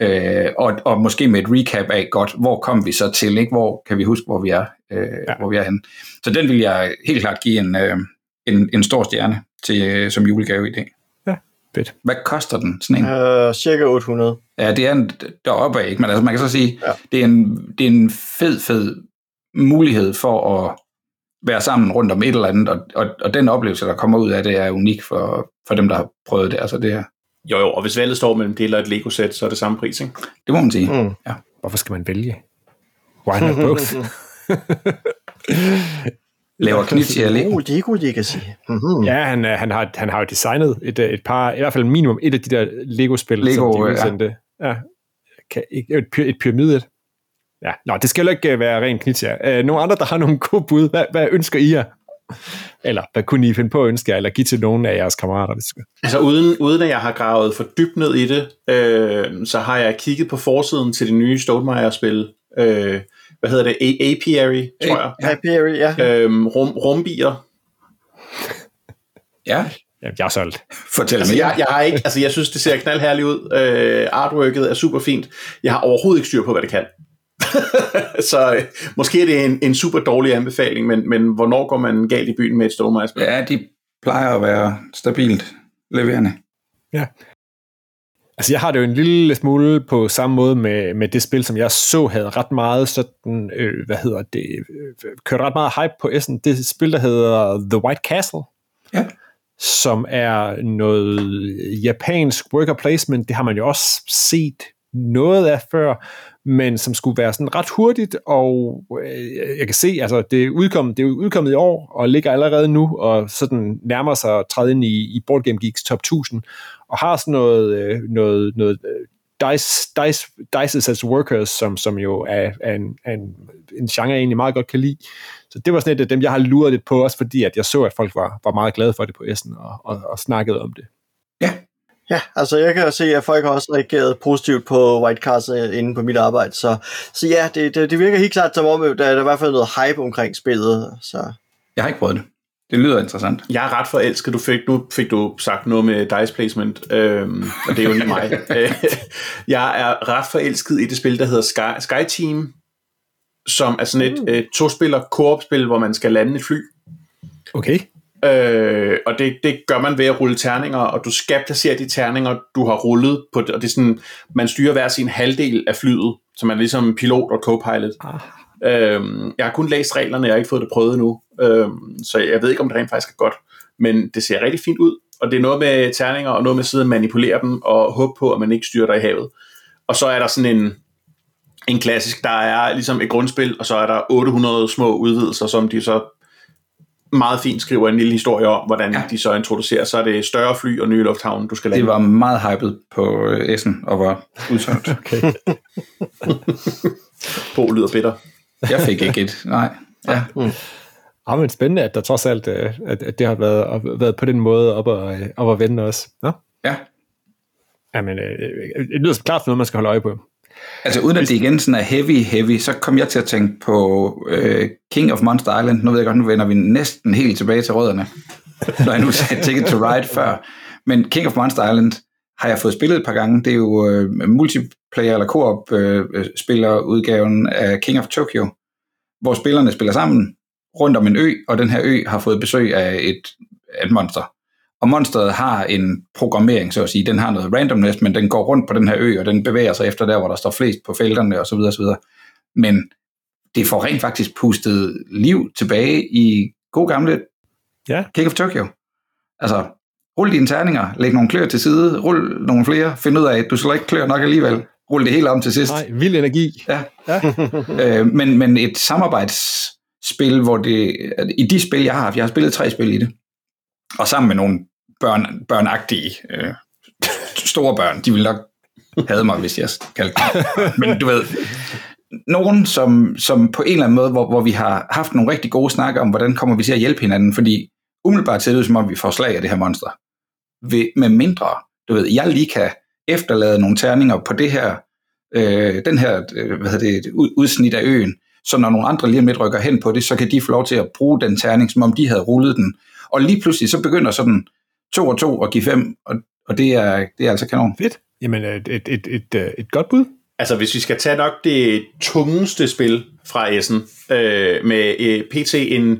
Ja. Øh, og, og måske med et recap af, godt, hvor kom vi så til, ikke? hvor kan vi huske, hvor vi er, øh, Ja. ja. hvor vi er henne. Så den vil jeg helt klart give en, øh, en, en stor stjerne til, øh, som julegave i dag. Fedt. Hvad koster den, sådan en? Øh, cirka 800. Ja, det er en, deroppe af, ikke? Men altså, man kan så sige, Ja. ja. det, er en, det er en fed, fed mulighed for at være sammen rundt om et eller andet, og, og, og den oplevelse, der kommer ud af det, er unik for, for dem, der har prøvet det. Altså, det, er- Jo, jo, og hvis valget står mellem det eller et Lego-sæt, så er det samme pris, ikke? det må man sige. Mm. Hvorfor skal man vælge? Why not both? Laver knitsi og Lego. Oh, Lego Legacy. Mm-hmm. Ja, han, øh, han, har, han har jo designet et, øh, et par, i hvert fald minimum et af de der Lego-spil, Lego, som de ja. udsendte. Ja. Kan, ikke- et, et pyramide. et. Ja, nå, det skal jo ikke øh, være rent knit, ja. Øh, nogle andre, der har nogle gode bud. Hvad, hvad ønsker I jer? Eller hvad kunne I finde på at ønske jer, eller give til nogle af jeres kammerater? Hvis Altså uden, uden at jeg har gravet for dybt ned i det, øh, så har jeg kigget på forsiden til det nye Stonemaier-spil. Øh, hvad hedder det? A- Apiary, tror jeg. Happy Area, ja. Øhm, rum, rumbier. Ja, Ja, jeg er solgt. fortæl Altså, mere. jeg, jeg, har ikke, altså, jeg synes, det ser knaldherligt ud. Øh, artworket er super fint. Jeg har overhovedet ikke styr på, hvad det kan. så øh, måske er det en, en super dårlig anbefaling, men, men hvornår går man galt i byen med et Stonemaier-spil? Ja, de plejer at være stabilt leverende. Altså, jeg har det jo en lille smule på samme måde med, med det spil, som jeg så havde ret meget sådan, øh, hvad hedder det, øh, kørte ret meget hype på S'en. Det er et spil, der hedder The White Castle. Ja. Som er noget japansk worker placement. Det har man jo også set noget af før, men som skulle være sådan ret hurtigt, og øh, jeg kan se, altså det er, udkommet, det er udkommet i år, og ligger allerede nu, og sådan nærmer sig at træde ind i, i Board Game Geeks top 1000, og har sådan noget, øh, noget, noget Dice, dice, dice, dices as workers, som, som jo er, er, en, er en, en genre, jeg egentlig meget godt kan lide. Så det var sådan et af dem, jeg har luret lidt på, også fordi at jeg så, at folk var, var meget glade for det på Essen, og, og, og snakkede om det. Ja, altså jeg kan jo se, at folk har også reageret positivt på White Castle inde på mit arbejde, så, så ja, det, det, det virker helt klart som om, at der er i hvert fald noget hype omkring spillet, så Jeg har ikke prøvet det. Det lyder interessant. Jeg er ret forelsket. Du fik, nu fik du sagt noget med dice placement, øhm, og det er jo lige mig. Øh, jeg er ret forelsket i det spil, der hedder Sky, Sky Team, som er sådan et øh, to-spiller koop-spil, hvor man skal lande et fly. Okay. Øh, og det, det gør man ved at rulle terninger, og du skal placere de terninger, du har rullet på og det er sådan, man styrer hver sin halvdel af flyet, så man er ligesom pilot og co-pilot. Ah. Øhm, jeg har kun læst reglerne, jeg har ikke fået det prøvet endnu, øhm, så jeg ved ikke, om det rent faktisk er godt, men det ser rigtig fint ud, og det er noget med terninger, og noget med at sidde og manipulere dem, og håbe på, at man ikke styrer dig i havet. Og så er der sådan en, en klassisk, der er ligesom et grundspil, og så er der 800 små udvidelser, som de så meget fint skriver en lille historie om, hvordan ja. Ja. de så introducerer. Så er det større fly og nye lufthavne, du skal lande. Det var meget hypet på øh, Essen og var udsolgt. Okay. på lyder bitter. Jeg fik ikke et. Nej. Ja. Ja, men spændende, at der trods alt, øh, at, at det har været, været på den måde op og, øh, op og vende også. Nå? ja. Jamen, det lyder klart for noget, man skal holde øje på. Altså uden at det igen sådan er heavy, heavy, så kom jeg til at tænke på øh, King of Monster Island. Nu ved jeg godt, nu vender vi næsten helt tilbage til rødderne, når jeg nu sagde Ticket to Ride før. Men King of Monster Island har jeg fået spillet et par gange. Det er jo øh, multiplayer eller co-op øh, spiller udgaven af King of Tokyo, hvor spillerne spiller sammen rundt om en ø, og den her ø har fået besøg af et, et monster. Og monsteret har en programmering, så at sige. Den har noget randomness, men den går rundt på den her ø, og den bevæger sig efter der, hvor der står flest på felterne, og så videre, og så videre. Men det får rent faktisk pustet liv tilbage i god gamle Ja. King of Tokyo. Altså, rul dine terninger, læg nogle klør til side, rul nogle flere, find ud af, at du skal ikke klør nok alligevel. Rul det hele om til sidst. Nej, vild energi. Ja. Ja. øh, men, men et samarbejdsspil, hvor det, i de spil, jeg har haft, jeg har spillet tre spil i det, og sammen med nogle børn, børnagtige øh, store børn, de vil nok have mig, hvis jeg kaldte dem. Men du ved, nogen, som, som på en eller anden måde, hvor, hvor vi har haft nogle rigtig gode snakker om, hvordan kommer vi til at hjælpe hinanden, fordi umiddelbart ser det ud, som om vi får slag af det her monster. Ved, med mindre, du ved, jeg lige kan efterlade nogle terninger på det her, øh, den her, øh, hvad hedder det, udsnit af øen, så når nogle andre lige om lidt rykker hen på det, så kan de få lov til at bruge den terning, som om de havde rullet den. Og lige pludselig, så begynder sådan to og to at give fem, og, og det, er, det er altså kanon. Fedt. Jamen, et, et, et, et, øh, et godt bud. Altså, hvis vi skal tage nok det tungeste spil fra Essen, øh, med øh, PT en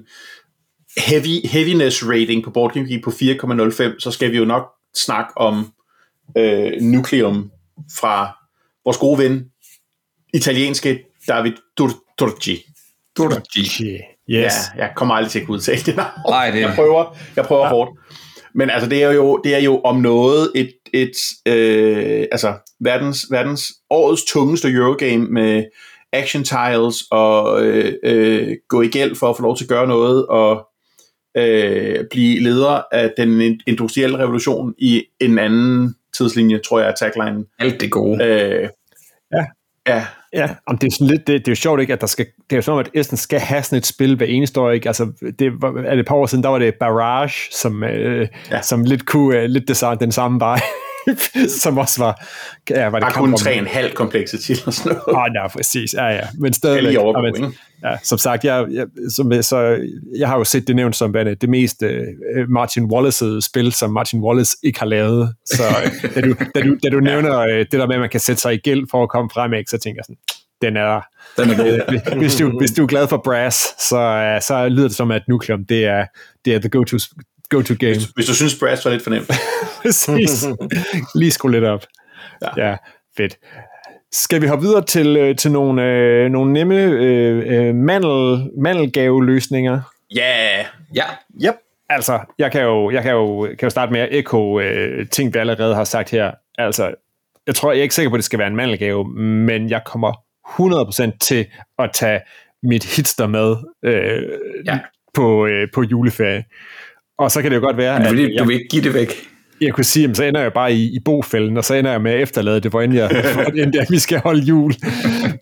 heavy, heaviness rating på Board Game Geek på 4,05, så skal vi jo nok snakke om øh, Nucleum fra vores gode ven, italienske David Turci. Turci. Yeah. Ja, Yes. jeg kommer aldrig til at kunne udtale det navn. Nej, det- Jeg prøver, jeg prøver ja. hårdt. Men altså, det er jo, det er jo om noget et, et øh, altså, verdens, verdens årets tungeste Eurogame med action tiles og øh, øh, gå i gæld for at få lov til at gøre noget og øh, blive leder af den industrielle revolution i en anden tidslinje, tror jeg er tagline. Alt det gode. Øh, Ja. Ja, Ja, om det er sådan lidt, det, det er jo sjovt ikke, at der skal, det er jo som om, at Essen skal have sådan et spil hver eneste år, ikke? Altså, det var, er det et par år siden, der var det Barrage, som, øh, Ja. som lidt kunne, øh, lidt det, den samme vej, som også var, ja, var det bare kun 3,5 complexity eller sådan noget. Åh, ja, præcis, ja, ja, men Skal stadig, lige overgå, ikke? ja, som sagt, jeg, jeg, som, så, jeg har jo set det nævnt som det mest øh, Martin Wallace spil, som Martin Wallace ikke har lavet, så øh, da, du, da, du, da du nævner øh, det der med, at man kan sætte sig i gæld for at komme frem, så tænker jeg sådan, den er. Den er god. hvis, du, hvis du er glad for Brass, så, uh, så lyder det som, at Nucleum, det er, det er the go-to go to game. Hvis, hvis du synes, Brass var lidt for nemt. Præcis. Lige skru lidt op. Ja. ja, fedt. Skal vi hoppe videre til, øh, til nogle, øh, nogle nemme øh, øh, mandel, mandelgave-løsninger? Ja, yeah. Ja, Yep. Altså, jeg kan jo, jeg kan jo, kan jo starte med at ekko øh, ting, vi allerede har sagt her. Altså, jeg tror, jeg er ikke sikker på, at det skal være en mandelgave, men jeg kommer 100% til at tage mit hitster med øh, Ja. på, øh, på juleferie. Og så kan det jo godt være, men du at vil, du jeg, vil ikke give det væk. jeg kunne sige, så ender jeg bare i, i bofælden, og så ender jeg med at efterlade det, hvor end, jeg, hvor end jeg, vi skal holde jul.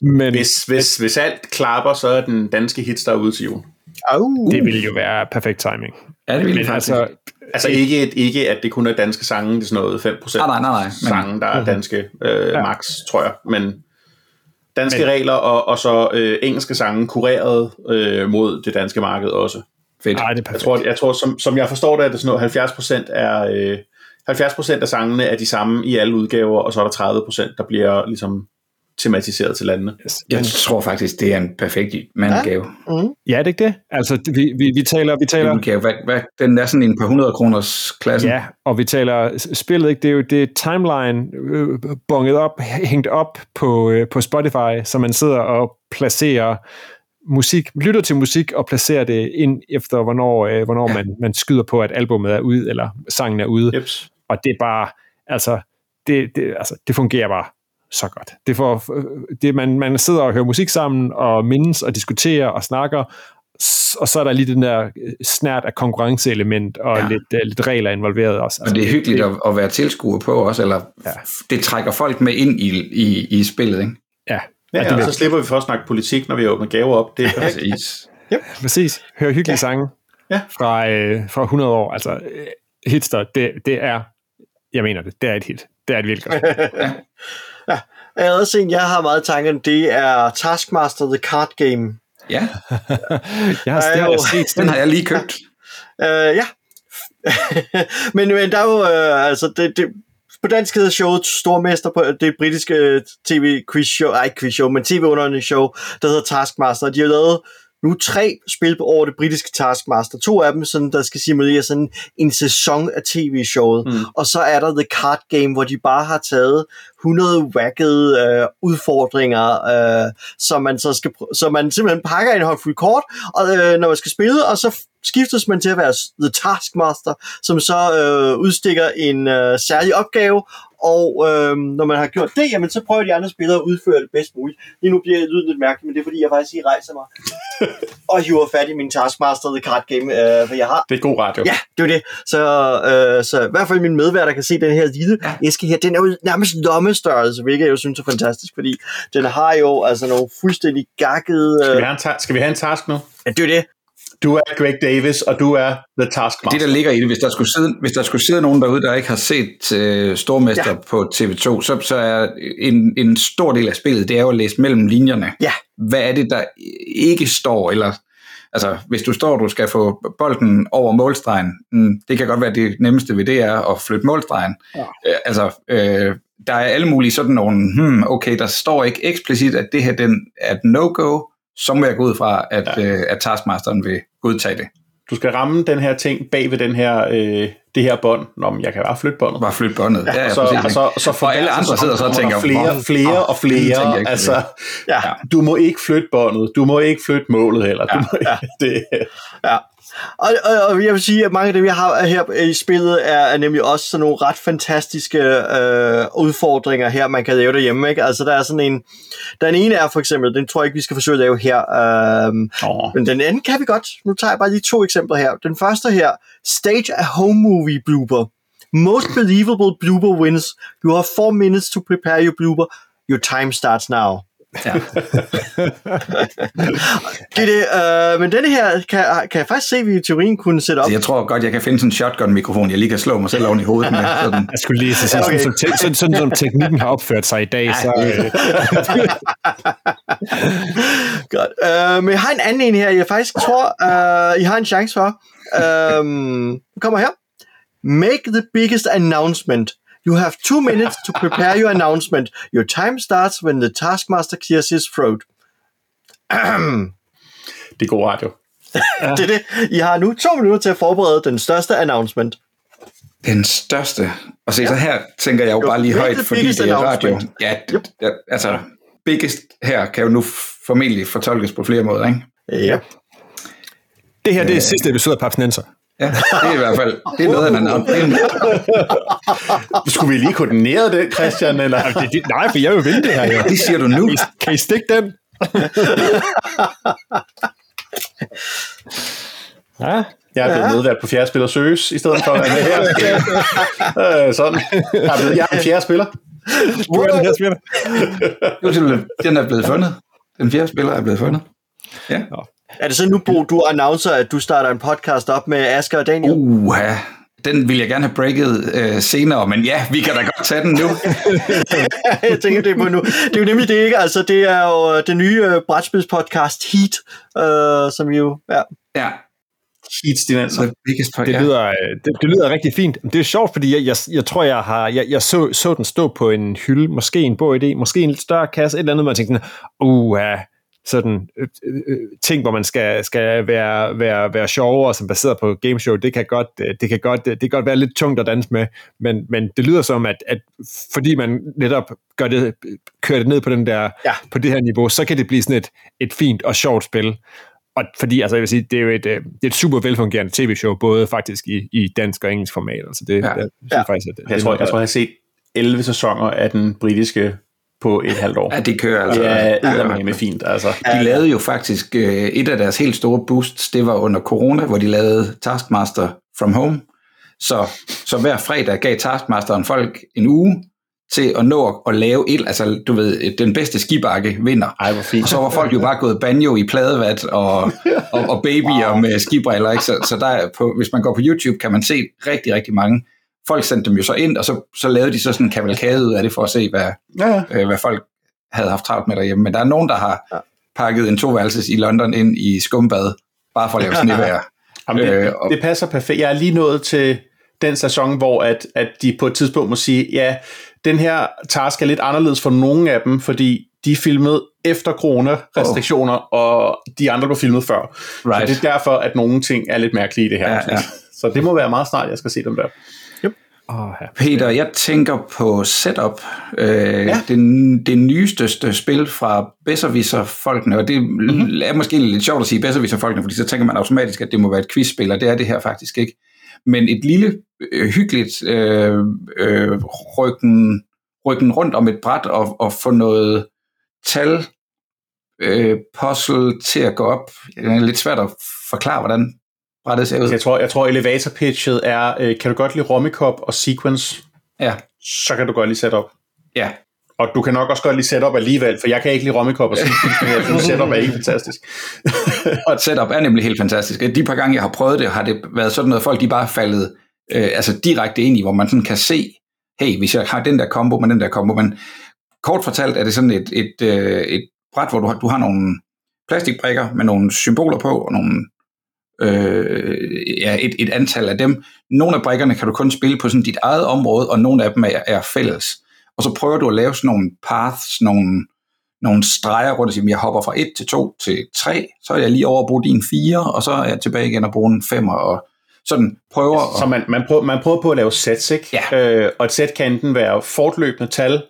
Men hvis, hvis, hvis alt klapper, så er den danske hits der ude til jul. Au. det ville jo være perfekt timing. Ja, det vil Men faktisk. altså, Altså ikke, et, ikke at det kun er danske sange, det er sådan noget 5% Nej, nej, nej, nej. Men, sange, der er danske øh, Ja. max, tror jeg. Men danske Men- regler og, og så øh, engelske sange kureret øh, mod det danske marked også. Fedt. ej, det er Jeg tror, jeg tror som, som jeg forstår det, er det sådan noget 70% er... Øh, 70% af sangene er de samme i alle udgaver, og så er der 30%, der bliver ligesom tematiseret til landene. Jeg tror faktisk, det er en perfekt mandgave. Mm. Ja, er det ikke det? Altså, vi, vi, vi taler, vi taler, Julegave. Hvad, hvad, den er sådan en par hundrede kroners klasse. ja, og vi taler, spillet, ikke? det er jo det er timeline øh, bunget op, hængt op på, øh, på Spotify, så man sidder og placerer musik, lytter til musik og placerer det ind efter, hvornår, øh, hvornår Ja. man, man skyder på, at albumet er ude, eller sangen er ude. Jeps. Og det er bare, altså, det, det, altså, det fungerer bare så godt. Det får, det, man, man sidder og hører musik sammen, og mindes og diskuterer og snakker, og så er der lige den der øh, snært af konkurrenceelement og Ja. lidt, uh, lidt regler involveret også. Altså, Og det er hyggeligt at, at være tilskuer på også, eller Ja. det trækker folk med ind i, i, i spillet, ikke? Ja, Ja, det ja, og vil- så slipper vi for at snakke politik, når vi åbner gaver op. Det er perfekt. Præcis. præcis. Hør hyggelige ja. sange Ja. Fra, øh, fra 100 år. Altså, øh, hitster, det, det er, jeg mener det, det er et hit. Det er et virkelig godt. Jeg også en, jeg har meget i tankerne, det er Taskmaster The Card Game. Ja, Jeg har, jeg har jo- set den har jeg lige købt. Uh, ja. men, men der er jo, uh, altså, det, det, på dansk hedder showet Stormester på det britiske tv-quiz show, ej quiz show, men tv show, der hedder Taskmaster. De har lavet nu tre spil over det britiske Taskmaster. To af dem, sådan, der skal simulere sådan en sæson af tv-showet. Mm. Og så er der The Card Game, hvor de bare har taget 100 wackede øh, udfordringer, øh, som man så skal, så man simpelthen pakker en håndfuld kort, og, øh, når man skal spille, og så skiftes man til at være The Taskmaster, som så øh, udstikker en øh, særlig opgave, og øh, når man har gjort det, jamen, så prøver de andre spillere at udføre det bedst muligt. Lige nu bliver lyden lidt mærkeligt, men det er fordi, jeg faktisk lige rejser mig og hiver fat i min Taskmaster The Card Game, øh, for jeg har Det er god radio. Ja, det er det. Så, øh, så i hvert fald min medværter kan se den her lille ja. æske her. Den er jo nærmest lommestørrelse, hvilket jeg jo synes er fantastisk, fordi den har jo altså nogle fuldstændig gakkede... Skal, vi Øh, have en ta- skal vi have en task nu? ja, det er det. Du er Greg Davis, og du er The Taskmaster. Det, der ligger i det, hvis der skulle sidde, hvis der skulle sidde nogen derude, der ikke har set uh, Stormester ja. på TV2, så, så er en, en stor del af spillet, det er jo at læse mellem linjerne. Ja. Hvad er det, der ikke står, eller altså, hvis du står, du skal få bolden over målstregen, mm, det kan godt være det nemmeste ved det er at flytte målstregen. Ja. Øh, altså, øh, der er alle mulige sådan nogle, hmm, okay, der står ikke eksplicit, at det her den er et no-go, så må jeg gå ud fra, at, ja. øh, at Taskmasteren vil godtage det. Du skal ramme den her ting bag ved den her, øh, det her bånd, Nå, men jeg kan bare flytte båndet. Bare flytte båndet. Ja, ja, og så, præcis, og så, så, og alle andre sidder så og tænker, flere, "Hvor- flere og flere. ikke altså, Ja. du må ikke flytte båndet, du må ikke flytte målet heller. Du må ikke, det, Ja. Og, og, og jeg vil sige, at mange af dem, jeg har her i spillet, er, er nemlig også sådan nogle ret fantastiske øh, udfordringer her, man kan lave derhjemme. Ikke? Altså, der er sådan en... Den ene er for eksempel, den tror jeg ikke, vi skal forsøge at lave her. Øh, Åh. men den anden kan vi godt. Nu tager jeg bare lige to eksempler her. Den første her, Stage a Home Movie Blooper. Most believable blooper wins. You have four minutes to prepare your blooper. Your time starts now. Ja. Det er det, øh, men denne her kan, kan jeg faktisk se, at vi i teorien kunne sætte op. Jeg tror godt, jeg kan finde sådan en shotgun-mikrofon, jeg lige kan slå mig selv oven i hovedet med. Sådan. Jeg skulle lige sige, Okay. sådan, sådan, sådan, sådan, som teknikken har opført sig i dag, så... Øh, Godt. Uh, men jeg har en anden en her, jeg faktisk tror, uh, I har en chance for. Den kommer her. Make the biggest announcement. You have two minutes to prepare your announcement. Your time starts when the taskmaster clears his throat. det er god radio. Det er det. I har nu to minutter til at forberede den største announcement. Den største. Og se, så her tænker jeg jo Jo, bare lige højt, fordi det er radio. Ja, ja, altså, biggest her kan jo nu formentlig fortolkes på flere måder, ikke? Ja. det her det er sidste episode af Papsnenser. Ja, det er i hvert fald, det er noget af en- Skulle vi lige koordinere det, Christian? Eller? Det, det, nej, for jeg vil vinde det her. Jo. Det siger du nu. Kan I, kan I stikke den? ja, Jeg er blevet medvært på fjerde spiller søges, i stedet for at være med her. øh, sådan. Jeg er, blevet, jeg er en fjerde spiller. du er den her spiller. Den er blevet fundet. Den fjerde spiller er blevet fundet. Ja. Er det så nu, Bo, du annoncer, at du starter en podcast op med Asger og Daniel? Uha, den vil jeg gerne have breaket øh, senere, men ja, vi kan da godt tage den nu. jeg tænker det på nu. Det er jo nemlig det, ikke? Altså, det er jo øh, det nye øh, brætspilspodcast Heat, øh, som jo... Ja. Ja, Heats dinenser. Det ja. lyder, øh, det, det lyder rigtig fint. Det er sjovt, fordi jeg, jeg, jeg tror, jeg har jeg, jeg så, så den stå på en hylde, måske en bog idé, måske en lidt større kasse, et eller andet, man tænkte sådan, uh, sådan øh, øh, ting, hvor man skal, skal være, være, være sjovere, som baseret på gameshow, det kan godt, øh, det kan godt, det kan godt være lidt tungt at danse med, men, men det lyder som, at, at fordi man netop gør det, kører det ned på, den der, Ja. på det her niveau, så kan det blive sådan et, et fint og sjovt spil. Og fordi, altså jeg vil sige, det er jo et, øh, det er et super velfungerende tv-show, både faktisk i, i dansk og engelsk format. Altså det, Ja. jeg synes Ja. faktisk, at det, Jeg tror, er jeg tror, jeg har set 11 sæsoner af den britiske på et halvt år. Ja, det kører altså. Det er Ja. med fint, altså. De lavede jo faktisk øh, et af deres helt store boosts, det var under corona, hvor de lavede Taskmaster from home. Så, så hver fredag gav Taskmasteren folk en uge til at nå at lave et, altså du ved, den bedste skibakke vinder. Ej, hvor fint. Og så var folk jo bare gået banjo i pladevat og, og, og babyer wow. med skibriller. Ikke? Så, så der er på, hvis man går på YouTube, kan man se rigtig, rigtig mange. Folk sendte dem jo så ind, og så, så lavede de så sådan en kavalkade ud af det, for at se, hvad, Ja, ja. øh, hvad folk havde haft travlt med derhjemme. Men der er nogen, der har pakket en toværelses i London ind i skumbad, bare for at lave snevejr. Jamen, det, Øh, og- det passer perfekt. Jeg er lige nået til den sæson, hvor at, at de på et tidspunkt må sige, ja, den her task er lidt anderledes for nogle af dem, fordi de er filmet efter corona-restriktioner, oh. og de andre blev filmet før. Right. Så det er derfor, at nogle ting er lidt mærkelige i det her. Ja, ja. Så det må være meget snart, jeg skal se dem der. Ja. Peter, jeg tænker på Setup, øh, Ja. det, det nyeste spil fra Besserwisser-folkene, og det mm-hmm. er måske lidt sjovt at sige Besserwisser-folkene, fordi så tænker man automatisk, at det må være et quizspil, og det er det her faktisk ikke. Men et lille, øh, hyggeligt øh, øh, rykken, rykken rundt om et bræt og, og få noget tal øh, puzzle til at gå op. Det er lidt svært at forklare, hvordan brættet ser ud. Jeg tror, jeg tror elevator pitchet er, øh, kan du godt lide Romicop og Sequence, Ja, så kan du godt lide Setup. ja. Og du kan nok også godt lide Setup alligevel, for jeg kan ikke lide Romicop og Sequence, men jeg synes Setup er ikke fantastisk. Og setup er nemlig helt fantastisk. De par gange, jeg har prøvet det, har det været sådan noget, folk de bare faldet øh, altså direkte ind i, hvor man sådan kan se, hey, hvis jeg har den der combo med den der combo, men kort fortalt er det sådan et, et, øh, et bræt, hvor du har, du har nogle plastikbrikker med nogle symboler på, og nogle, øh, ja, et, et antal af dem. Nogle af brikkerne kan du kun spille på sådan dit eget område, og nogle af dem er, er fælles. Og så prøver du at lave sådan nogle paths, nogle, nogle streger rundt og sige, jeg hopper fra 1 til 2 til 3, så er jeg lige over at bruge din 4, og så er jeg tilbage igen og bruge en 5, og sådan prøver Så at... man, man, prøver, man prøver på at lave sets, ikke? Ja. Øh, og et sæt kan enten være fortløbende tal,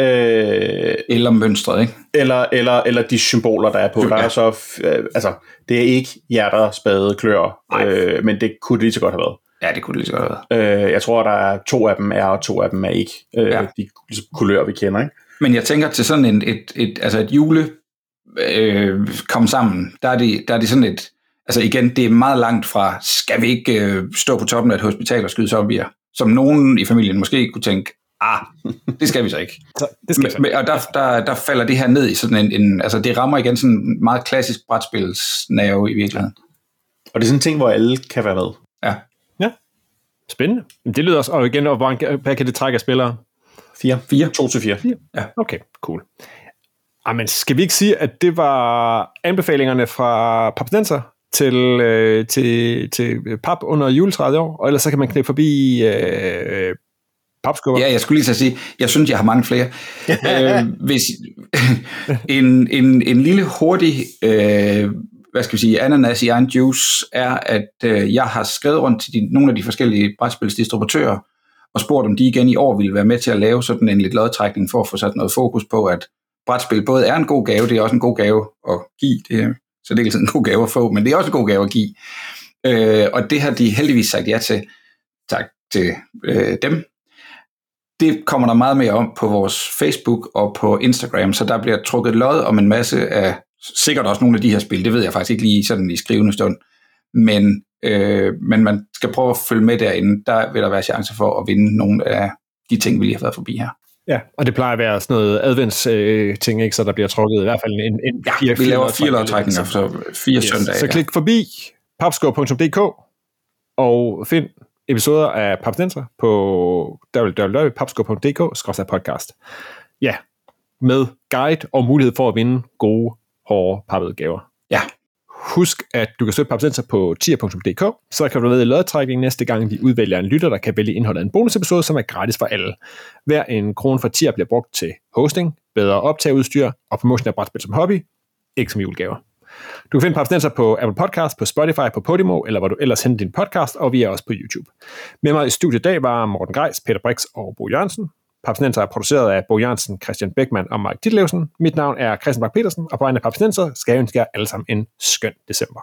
øh, Eller mønstret, ikke? eller, eller, eller de symboler, der er på. Ja. Der er så, øh, altså, det er ikke hjerter, spade, klør, øh, men det kunne det lige så godt have været. Ja, det kunne det lige så godt have været. Øh, jeg tror, der er to af dem er, og to af dem er ikke øh, Ja. de ligesom, kulører, vi kender. Ikke? Men jeg tænker til sådan en, et, et, altså et jule øh, kom sammen, der er, det, der er det sådan et, altså igen, det er meget langt fra, skal vi ikke øh, stå på toppen af et hospital og skyde zombier, som nogen i familien måske kunne tænke, ah, det skal vi så ikke. Så det skal. Men- Og der, der, der falder det her ned i sådan en, en, altså det rammer igen sådan en meget klassisk brætspilsnerve i virkeligheden. Og det er sådan en ting, hvor alle kan være med. Ja. Spændende. Men Det lyder også, og igen, og hvad kan det trække af spillere? Fire. Fire. To til fire. Okay, cool. Jamen, skal vi ikke sige, at det var anbefalingerne fra Papstenser til, øh, til, til pap under juletræet i år, og ellers så kan man knæppe forbi øh, papskubber. Ja, jeg skulle lige så sige, jeg synes, jeg har mange flere. øh, hvis, en, en, en lille hurtig, øh, hvad skal vi sige, ananas i egen juice, er, at øh, jeg har skrevet rundt til de, nogle af de forskellige brætspilsdistributører, og spurgt, om de igen i år ville være med til at lave sådan en lidt lodtrækning, for at få sat noget fokus på, at brætspil både er en god gave, det er også en god gave at give, det er så det er en god gave at få, men det er også en god gave at give. Øh, og det har de heldigvis sagt ja til. Tak til øh, dem det kommer der meget mere om på vores Facebook og på Instagram, så der bliver trukket lod om en masse af, sikkert også nogle af de her spil, det ved jeg faktisk ikke lige sådan i skrivende stund, men, øh, men man skal prøve at følge med derinde, der vil der være chance for at vinde nogle af de ting, vi lige har været forbi her. Ja, og det plejer at være sådan noget advents øh, ting, ikke? så der bliver trukket i hvert fald en, en Ja, vi laver fire lodtrækninger, så fire yes. Søndage. Så klik forbi papskub.dk og find episoder af Papstenser på www.papskub.dk podcast. Ja, med guide og mulighed for at vinde gode, hårde pappede gaver. Ja. Husk, at du kan støtte Papstenser på tier.dk, så kan du være med i lodtrækningen næste gang, vi udvælger en lytter, der kan vælge indholdet af en bonusepisode, som er gratis for alle. Hver en krone for tier bliver brugt til hosting, bedre optageudstyr og promotion af brætspil som hobby, ikke som julegaver. Du kan finde Papstenser på Apple Podcast, på Spotify, på Podimo, eller hvor du ellers henter din podcast, og vi er også på YouTube. Med mig i studiet i dag var Morten Greis, Peter Brix og Bo Jørgensen. Papstenser er produceret af Bo Jørgensen, Christian Beckmann og Mike Ditlevsen. Mit navn er Christian Bak petersen og på vegne af Papstenser skal jeg ønske jer alle sammen en skøn december.